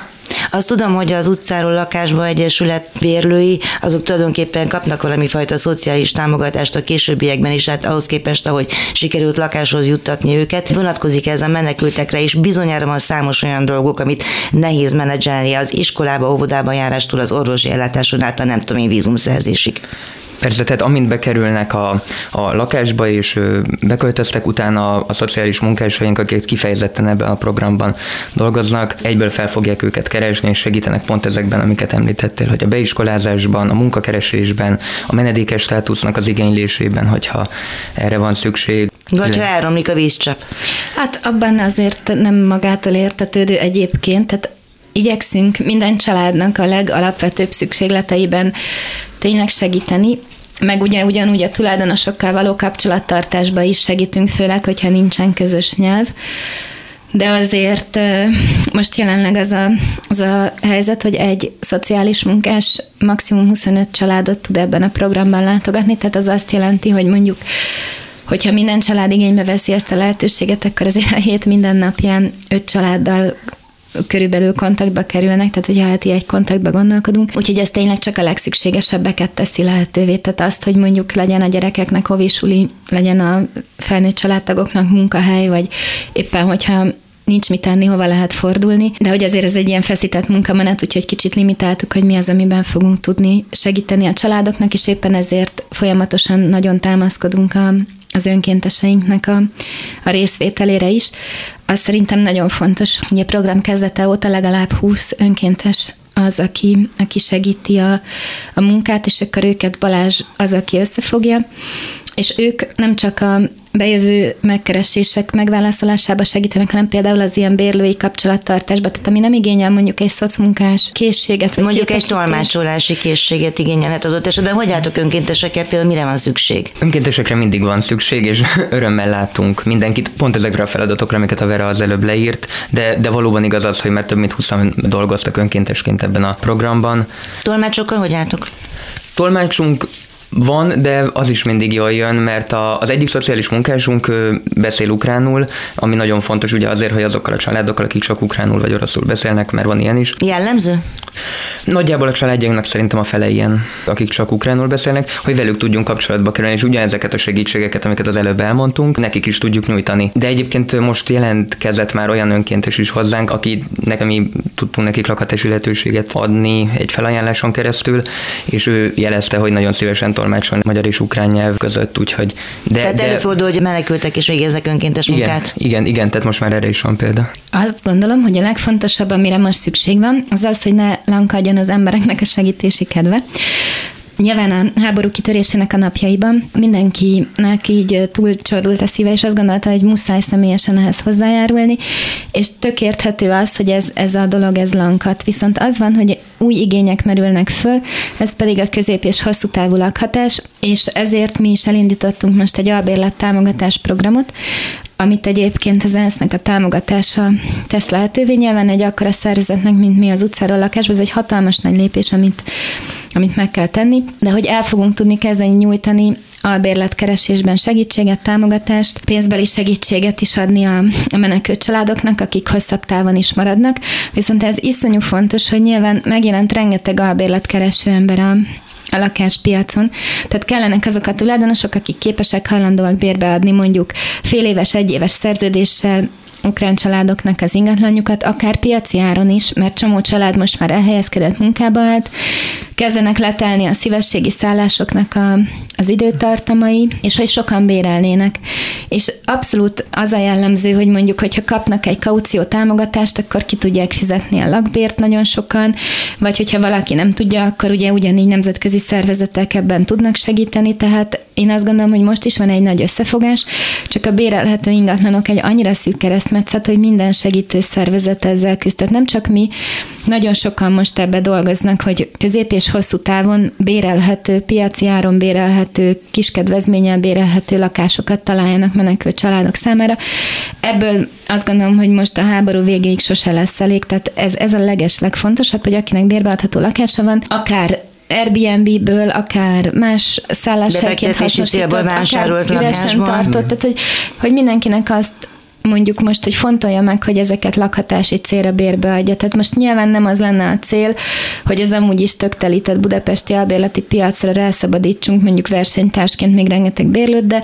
Azt tudom, hogy az utcáról lakásba egyesület bérlői, azok tulajdonképpen kapnak valami fajta szociális támogatást a későbbiekben is, hát ahhoz képest, ahogy sikerült lakáshoz juttatni őket. Vonatkozik ez a menekültekre is, bizonyára van számos olyan dolgok, amit nehéz menedzselni az iskolába, óvodába járástól az orvosi ellátáson át a nem tudom én vízumszerzésig. Persze, tehát amint bekerülnek a, a lakásba és beköltöztek, utána a, a szociális munkásaink, akik kifejezetten ebben a programban dolgoznak, egyből fel fogják őket keresni, és segítenek pont ezekben, amiket említettél, hogy a beiskolázásban, a munkakeresésben, a menedékes státusznak az igénylésében, hogyha erre van szükség. Vagy ha elromlik a vízcsap. Hát abban azért nem magától értetődő egyébként, tehát igyekszünk minden családnak a legalapvetőbb szükségleteiben tényleg segíteni, meg ugye ugyanúgy a tulajdonosokkal való kapcsolattartásba is segítünk, főleg, hogyha nincsen közös nyelv. De azért most jelenleg az a, az a helyzet, hogy egy szociális munkás maximum 25 családot tud ebben a programban látogatni, tehát az azt jelenti, hogy mondjuk hogyha minden család igénybe veszi ezt a lehetőséget, akkor azért a hét minden napján öt családdal körülbelül kontaktba kerülnek, tehát hogyha heti egy kontaktba gondolkodunk. Úgyhogy ez tényleg csak a legszükségesebbeket teszi lehetővé. Tehát azt, hogy mondjuk legyen a gyerekeknek hovisuli, legyen a felnőtt családtagoknak munkahely, vagy éppen, hogyha nincs mit tenni, hova lehet fordulni, de hogy azért ez egy ilyen feszített munkamenet, úgyhogy kicsit limitáltuk, hogy mi az, amiben fogunk tudni segíteni a családoknak, és éppen ezért folyamatosan nagyon támaszkodunk a, az önkénteseinknek a, a részvételére is. Az szerintem nagyon fontos, hogy a program kezdete óta legalább 20 önkéntes az, aki, aki segíti a, a munkát, és akkor őket Balázs az, aki összefogja és ők nem csak a bejövő megkeresések megválaszolásába segítenek, hanem például az ilyen bérlői kapcsolattartásba, tehát ami nem igényel mondjuk egy szocmunkás készséget. Vagy mondjuk egy tolmácsolási készséget igényelhet adott esetben. Hogy álltok önkéntesekkel, például mire van szükség? Önkéntesekre mindig van szükség, és örömmel látunk mindenkit, pont ezekre a feladatokra, amiket a Vera az előbb leírt, de, de valóban igaz az, hogy már több mint 20 dolgoztak önkéntesként ebben a programban. Tolmácsokkal hogy álltok? Tolmácsunk van, de az is mindig jól jön, mert a, az egyik szociális munkásunk beszél ukránul, ami nagyon fontos ugye azért, hogy azokkal a családokkal, akik csak ukránul vagy oroszul beszélnek, mert van ilyen is. Jellemző? Nagyjából a családjainknak szerintem a fele ilyen, akik csak ukránul beszélnek, hogy velük tudjunk kapcsolatba kerülni, és ugyanezeket a segítségeket, amiket az előbb elmondtunk, nekik is tudjuk nyújtani. De egyébként most jelentkezett már olyan önkéntes is hozzánk, aki nekem mi tudtunk nekik lakhatási lehetőséget adni egy felajánláson keresztül, és ő jelezte, hogy nagyon szívesen tolmácsolni magyar és ukrán nyelv között, úgyhogy... De, tehát de, előfordul, hogy menekültek és végeznek önkéntes igen, munkát. Igen, igen, tehát most már erre is van példa. Azt gondolom, hogy a legfontosabb, amire most szükség van, az az, hogy ne lankadjon az embereknek a segítési kedve. Nyilván a háború kitörésének a napjaiban mindenkinek így túlcsordult a szíve, és azt gondolta, hogy muszáj személyesen ehhez hozzájárulni, és tök érthető az, hogy ez, ez a dolog ez lankat. Viszont az van, hogy új igények merülnek föl, ez pedig a közép- és hosszú távú lakhatás, és ezért mi is elindítottunk most egy albérlet támogatás programot, amit egyébként az ENSZ-nek a támogatása tesz lehetővé. Nyilván egy akkora szervezetnek, mint mi az utcáról lakásban, ez egy hatalmas nagy lépés, amit, amit meg kell tenni, de hogy el fogunk tudni kezdeni nyújtani albérletkeresésben segítséget, támogatást, pénzbeli segítséget is adni a, a menekült családoknak, akik hosszabb távon is maradnak. Viszont ez iszonyú fontos, hogy nyilván megjelent rengeteg albérletkereső ember a, a lakáspiacon. Tehát kellenek azok a tulajdonosok, akik képesek hajlandóak bérbeadni mondjuk fél éves, egy éves szerződéssel ukrán családoknak az ingatlanjukat, akár piaci áron is, mert csomó család most már elhelyezkedett munkába állt, kezdenek letelni a szívességi szállásoknak a, az időtartamai, és hogy sokan bérelnének. És abszolút az a jellemző, hogy mondjuk, hogyha kapnak egy kaució támogatást, akkor ki tudják fizetni a lakbért nagyon sokan, vagy hogyha valaki nem tudja, akkor ugye ugyanígy nemzetközi szervezetek ebben tudnak segíteni, tehát én azt gondolom, hogy most is van egy nagy összefogás, csak a bérelhető ingatlanok egy annyira szűk keresztmetszet, hogy minden segítő szervezet ezzel küzd. Tehát nem csak mi, nagyon sokan most ebbe dolgoznak, hogy közép és hosszú távon bérelhető, piaci áron bérelhető, kiskedvezménnyel bérelhető lakásokat találjanak menekült családok számára. Ebből azt gondolom, hogy most a háború végéig sose lesz elég, tehát ez, ez a leges legfontosabb, hogy akinek bérbeadható lakása van, akár Airbnb-ből, akár más szálláshelyként hasznosított, akár üresen tartott, tehát hogy, hogy mindenkinek azt mondjuk most, hogy fontolja meg, hogy ezeket lakhatási célra bérbe adja. Tehát most nyilván nem az lenne a cél, hogy az amúgy is tök telített budapesti albérleti piacra rászabadítsunk mondjuk versenytársként még rengeteg bérlőt, de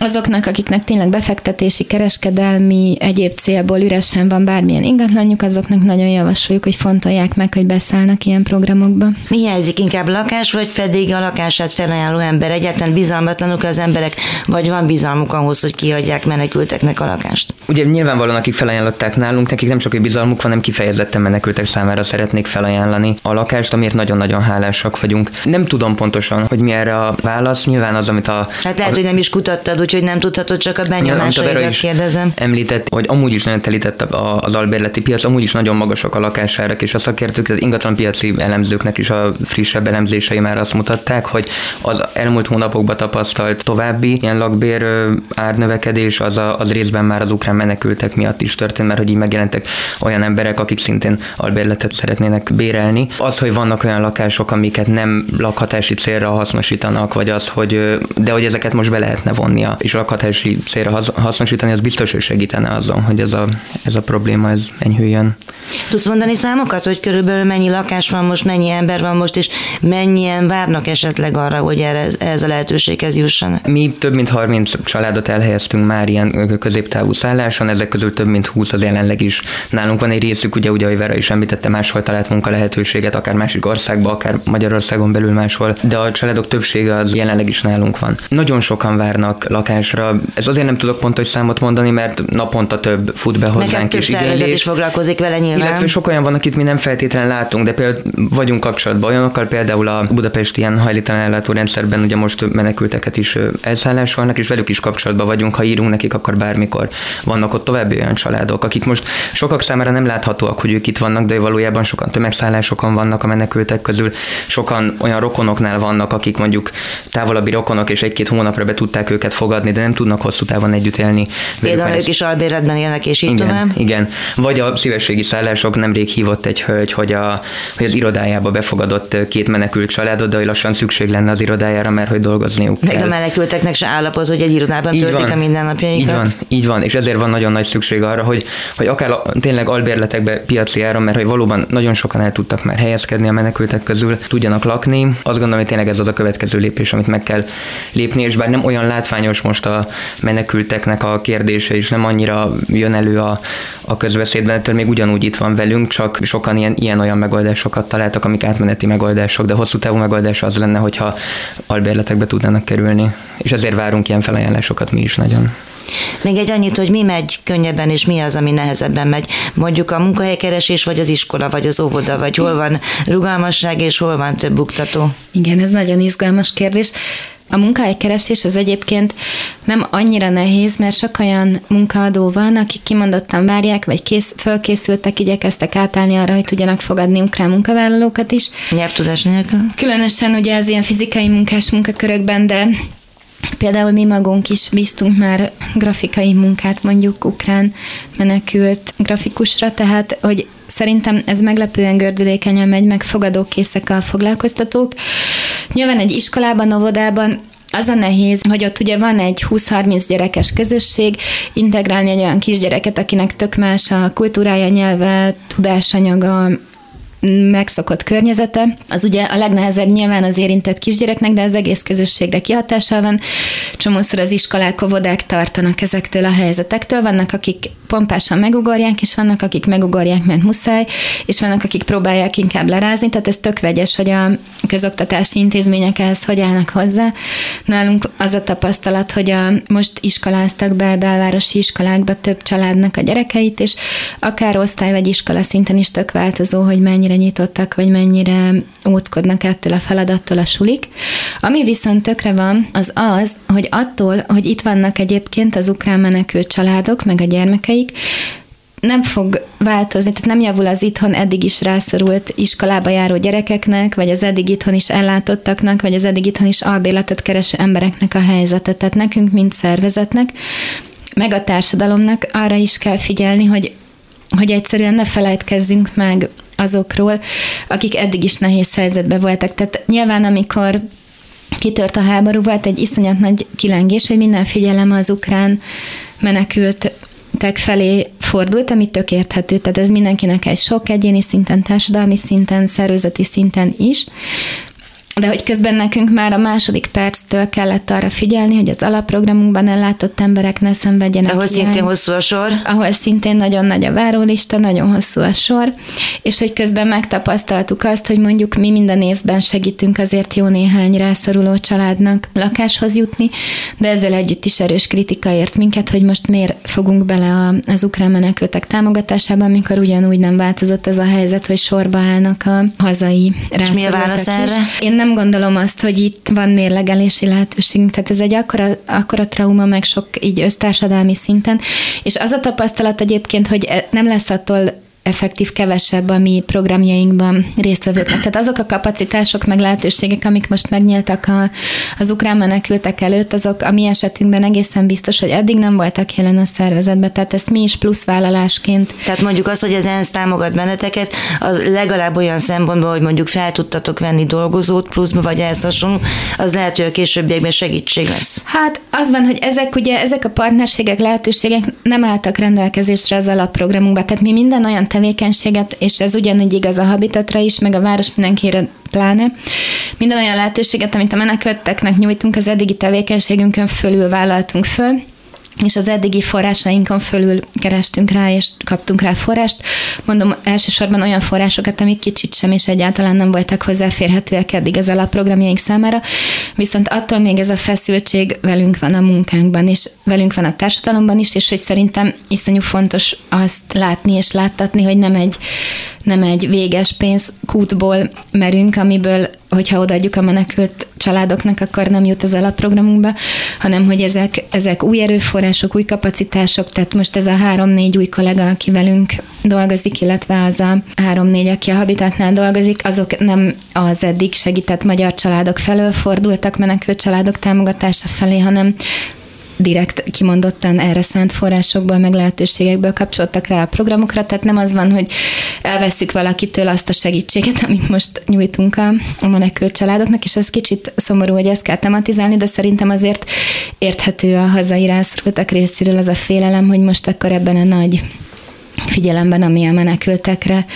azoknak, akiknek tényleg befektetési, kereskedelmi, egyéb célból üresen van bármilyen ingatlanjuk, azoknak nagyon javasoljuk, hogy fontolják meg, hogy beszállnak ilyen programokba. Mi hiányzik inkább lakás, vagy pedig a lakását felajánló ember? Egyáltalán bizalmatlanok az emberek, vagy van bizalmuk ahhoz, hogy kiadják menekülteknek a lakást? Ugye nyilvánvalóan, akik felajánlották nálunk, nekik nem csak egy bizalmuk van, hanem kifejezetten menekültek számára szeretnék felajánlani a lakást, amiért nagyon-nagyon hálásak vagyunk. Nem tudom pontosan, hogy mi erre a válasz. Nyilván az, amit a. Hát lehet, a... hogy nem is kutattad, úgyhogy nem tudhatod, csak a benyomásaidat kérdezem. Említett, hogy amúgy is nagyon telített az albérleti piac, amúgy is nagyon magasak a lakásárak, és a szakértők, tehát ingatlan piaci elemzőknek is a frissebb elemzései már azt mutatták, hogy az elmúlt hónapokban tapasztalt további ilyen lakbér árnövekedés, az, a, az részben már az ukrán menekültek miatt is történt, mert hogy így megjelentek olyan emberek, akik szintén albérletet szeretnének bérelni. Az, hogy vannak olyan lakások, amiket nem lakhatási célra hasznosítanak, vagy az, hogy de hogy ezeket most be lehetne vonni a és lakhatási célra hasznosítani, az biztos, hogy segítene azon, hogy ez a, ez a probléma ez enyhüljön. Tudsz mondani számokat, hogy körülbelül mennyi lakás van most, mennyi ember van most, és mennyien várnak esetleg arra, hogy erre, ez a lehetőséghez jussanak? Mi több mint 30 családot elhelyeztünk már ilyen középtávú szálláson, ezek közül több mint 20 az jelenleg is. Nálunk van egy részük, ugye, ugye, ahogy Vera is említette, máshol talált munka lehetőséget, akár másik országban, akár Magyarországon belül máshol, de a családok többsége az jelenleg is nálunk van. Nagyon sokan várnak lakás lakhatásra. Ez azért nem tudok pontos számot mondani, mert naponta több fut be hozzánk és igénylés. is foglalkozik vele nyilván. Illetve sok olyan van, akit mi nem feltétlenül látunk, de például vagyunk kapcsolatban olyanokkal, például a Budapesti ilyen hajlítalan ellátórendszerben ugye most menekülteket is elszállásolnak, és velük is kapcsolatban vagyunk, ha írunk nekik, akkor bármikor vannak ott további olyan családok, akik most sokak számára nem láthatóak, hogy ők itt vannak, de valójában sokan tömegszállásokon vannak a menekültek közül, sokan olyan rokonoknál vannak, akik mondjuk távolabbi rokonok, és egy-két hónapra be tudták őket fogadni, de nem tudnak hosszú távon együtt élni. Például ők is albéletben élnek, és így igen, tovább. Igen, vagy a szívességi szállások nemrég hívott egy hölgy, hogy, a, hogy az irodájába befogadott két menekült családot, de hogy lassan szükség lenne az irodájára, mert hogy dolgozniuk Meg kell. a menekülteknek se állapot, hogy egy irodában így töltik van. a mindennapjaikat. Így van, így van, és ezért van nagyon nagy szükség arra, hogy, hogy akár tényleg albérletekbe piaci áron, mert hogy valóban nagyon sokan el tudtak már helyezkedni a menekültek közül, tudjanak lakni. Azt gondolom, hogy tényleg ez az a következő lépés, amit meg kell lépni, és bár nem olyan látványos most a menekülteknek a kérdése, és nem annyira jön elő a, a közbeszédben, ettől még ugyanúgy itt van velünk, csak sokan ilyen, ilyen-olyan megoldásokat találtak, amik átmeneti megoldások, de hosszú távú megoldás az lenne, hogyha albérletekbe tudnának kerülni. És ezért várunk ilyen felajánlásokat mi is nagyon. Még egy annyit, hogy mi megy könnyebben, és mi az, ami nehezebben megy. Mondjuk a munkahelykeresés, vagy az iskola, vagy az óvoda, vagy hol van rugalmasság, és hol van több buktató? Igen, ez nagyon izgalmas kérdés. A munkahelykeresés az egyébként nem annyira nehéz, mert sok olyan munkaadó van, akik kimondottan várják, vagy kész, fölkészültek, igyekeztek átállni arra, hogy tudjanak fogadni ukrán munkavállalókat is. Nyelvtudás nélkül? Különösen ugye az ilyen fizikai munkás munkakörökben, de Például mi magunk is bíztunk már grafikai munkát mondjuk ukrán menekült grafikusra, tehát hogy szerintem ez meglepően gördülékenyen megy, meg fogadókészek a foglalkoztatók. Nyilván egy iskolában, óvodában az a nehéz, hogy ott ugye van egy 20-30 gyerekes közösség, integrálni egy olyan kisgyereket, akinek tök más a kultúrája, nyelve, tudásanyaga, megszokott környezete, az ugye a legnehezebb nyilván az érintett kisgyereknek, de az egész közösségre kihatással van. Csomószor az iskolák, óvodák tartanak ezektől a helyzetektől, vannak, akik pompásan megugorják, és vannak, akik megugorják, mert muszáj, és vannak, akik próbálják inkább lerázni, tehát ez tök vegyes, hogy a közoktatási intézmények ehhez hogy állnak hozzá. Nálunk az a tapasztalat, hogy a, most iskoláztak be belvárosi iskolákba több családnak a gyerekeit, és akár osztály vagy iskola szinten is tök változó, hogy mennyire nyitottak, vagy mennyire óckodnak ettől a feladattól a sulik. Ami viszont tökre van, az az, hogy attól, hogy itt vannak egyébként az ukrán menekült családok, meg a gyermekeik, nem fog változni, tehát nem javul az itthon eddig is rászorult iskolába járó gyerekeknek, vagy az eddig itthon is ellátottaknak, vagy az eddig itthon is albéletet kereső embereknek a helyzete. Tehát nekünk, mint szervezetnek, meg a társadalomnak arra is kell figyelni, hogy, hogy egyszerűen ne felejtkezzünk meg azokról, akik eddig is nehéz helyzetben voltak. Tehát nyilván, amikor kitört a háború, volt egy iszonyat nagy kilengés, hogy minden figyelem az ukrán menekült felé fordult, ami tök érthető, tehát ez mindenkinek egy sok egyéni szinten, társadalmi szinten, szervezeti szinten is, de hogy közben nekünk már a második perctől kellett arra figyelni, hogy az alapprogramunkban ellátott emberek ne szenvedjenek Ahol ilyen, szintén hosszú a sor. Ahol szintén nagyon nagy a várólista, nagyon hosszú a sor, és hogy közben megtapasztaltuk azt, hogy mondjuk mi minden évben segítünk azért jó néhány rászoruló családnak lakáshoz jutni, de ezzel együtt is erős kritika ért minket, hogy most miért fogunk bele az ukrán menekültek támogatásába, amikor ugyanúgy nem változott az a helyzet, hogy sorba állnak a hazai És mi a válasz erre? Én nem gondolom azt, hogy itt van mérlegelési lehetőség, tehát ez egy akkora, akkora trauma, meg sok így össztársadalmi szinten, és az a tapasztalat egyébként, hogy e- nem lesz attól effektív kevesebb a mi programjainkban résztvevőknek. Tehát azok a kapacitások, meg lehetőségek, amik most megnyíltak a, az ukrán menekültek előtt, azok a mi esetünkben egészen biztos, hogy eddig nem voltak jelen a szervezetben, tehát ezt mi is plusz vállalásként. Tehát mondjuk az, hogy az ENSZ támogat benneteket, az legalább olyan szempontból, hogy mondjuk fel tudtatok venni dolgozót pluszba, vagy ehhez hasonló, az lehet, hogy a későbbiekben segítség lesz. Hát az van, hogy ezek ugye, ezek a partnerségek, lehetőségek nem álltak rendelkezésre az alapprogramunkban, tehát mi minden olyan tevékenységet, és ez ugyanúgy igaz a habitatra is, meg a város mindenkire pláne. Minden olyan lehetőséget, amit a menekülteknek nyújtunk, az eddigi tevékenységünkön fölül vállaltunk föl, és az eddigi forrásainkon fölül kerestünk rá, és kaptunk rá forrást. Mondom, elsősorban olyan forrásokat, amik kicsit sem és egyáltalán nem voltak hozzáférhetőek eddig az alapprogramjaink számára, viszont attól még ez a feszültség velünk van a munkánkban, és velünk van a társadalomban is, és hogy szerintem iszonyú fontos azt látni és láttatni, hogy nem egy, nem egy véges pénzkútból merünk, amiből hogyha odaadjuk a menekült családoknak, akkor nem jut az alapprogramunkba, hanem hogy ezek, ezek új erőforrások, új kapacitások, tehát most ez a három-négy új kollega, aki velünk dolgozik, illetve az a három-négy, aki a Habitatnál dolgozik, azok nem az eddig segített magyar családok felől fordultak menekült családok támogatása felé, hanem direkt kimondottan erre szánt forrásokból, meg lehetőségekből kapcsoltak rá a programokra, tehát nem az van, hogy elveszük valakitől azt a segítséget, amit most nyújtunk a, a menekült családoknak, és ez kicsit szomorú, hogy ezt kell tematizálni, de szerintem azért érthető a hazai rászorultak részéről az a félelem, hogy most akkor ebben a nagy figyelemben, ami a menekültekre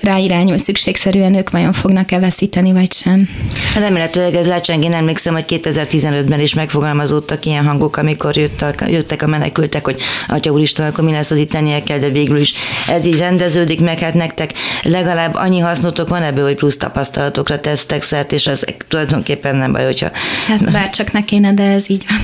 ráirányul szükségszerűen, ők vajon fognak-e veszíteni, vagy sem. Remélhetőleg ez lecseng. Én emlékszem, hogy 2015-ben is megfogalmazódtak ilyen hangok, amikor jöttek, jöttek a menekültek, hogy Atya Úristen, akkor mi lesz az itt kell, de végül is ez így rendeződik meg, hát nektek legalább annyi hasznotok van ebből, hogy plusz tapasztalatokra tesztek szert, és ez tulajdonképpen nem baj, hogyha... Hát bárcsak ne kéne, de ez így van.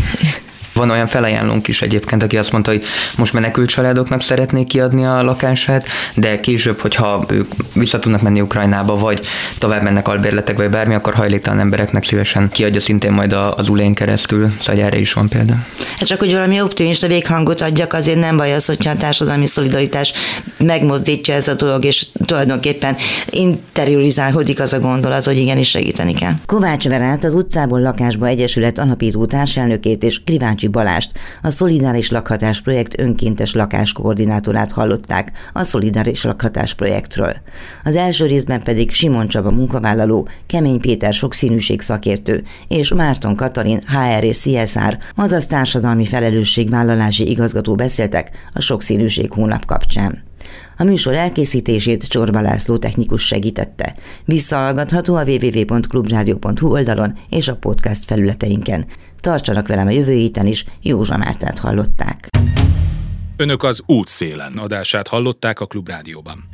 Van olyan felajánlónk is egyébként, aki azt mondta, hogy most menekült családoknak szeretnék kiadni a lakását, de később, hogyha ők vissza tudnak menni Ukrajnába, vagy tovább mennek albérletek, vagy bármi, akkor hajléktalan embereknek szívesen kiadja szintén majd az ulén keresztül, szóval erre is van példa. Hát csak, hogy valami optimista véghangot adjak, azért nem baj az, hogyha a társadalmi szolidaritás megmozdítja ez a dolog, és tulajdonképpen interiorizálódik az a gondolat, hogy igenis segíteni kell. Kovács Verát, az utcából lakásba egyesület alapító társelnökét és Krivács Kovácsi Balást, a Szolidáris Lakhatás Projekt önkéntes lakáskoordinátorát hallották a Szolidáris Lakhatás Projektről. Az első részben pedig Simon Csaba munkavállaló, Kemény Péter sokszínűség szakértő és Márton Katalin HR és CSR, azaz társadalmi felelősségvállalási igazgató beszéltek a sokszínűség hónap kapcsán. A műsor elkészítését Csorba László technikus segítette. Visszahallgatható a www.clubradio.hu oldalon és a podcast felületeinken. Tartsanak velem a jövő héten is, Józsa Mártát hallották. Önök az útszélen adását hallották a Klubrádióban.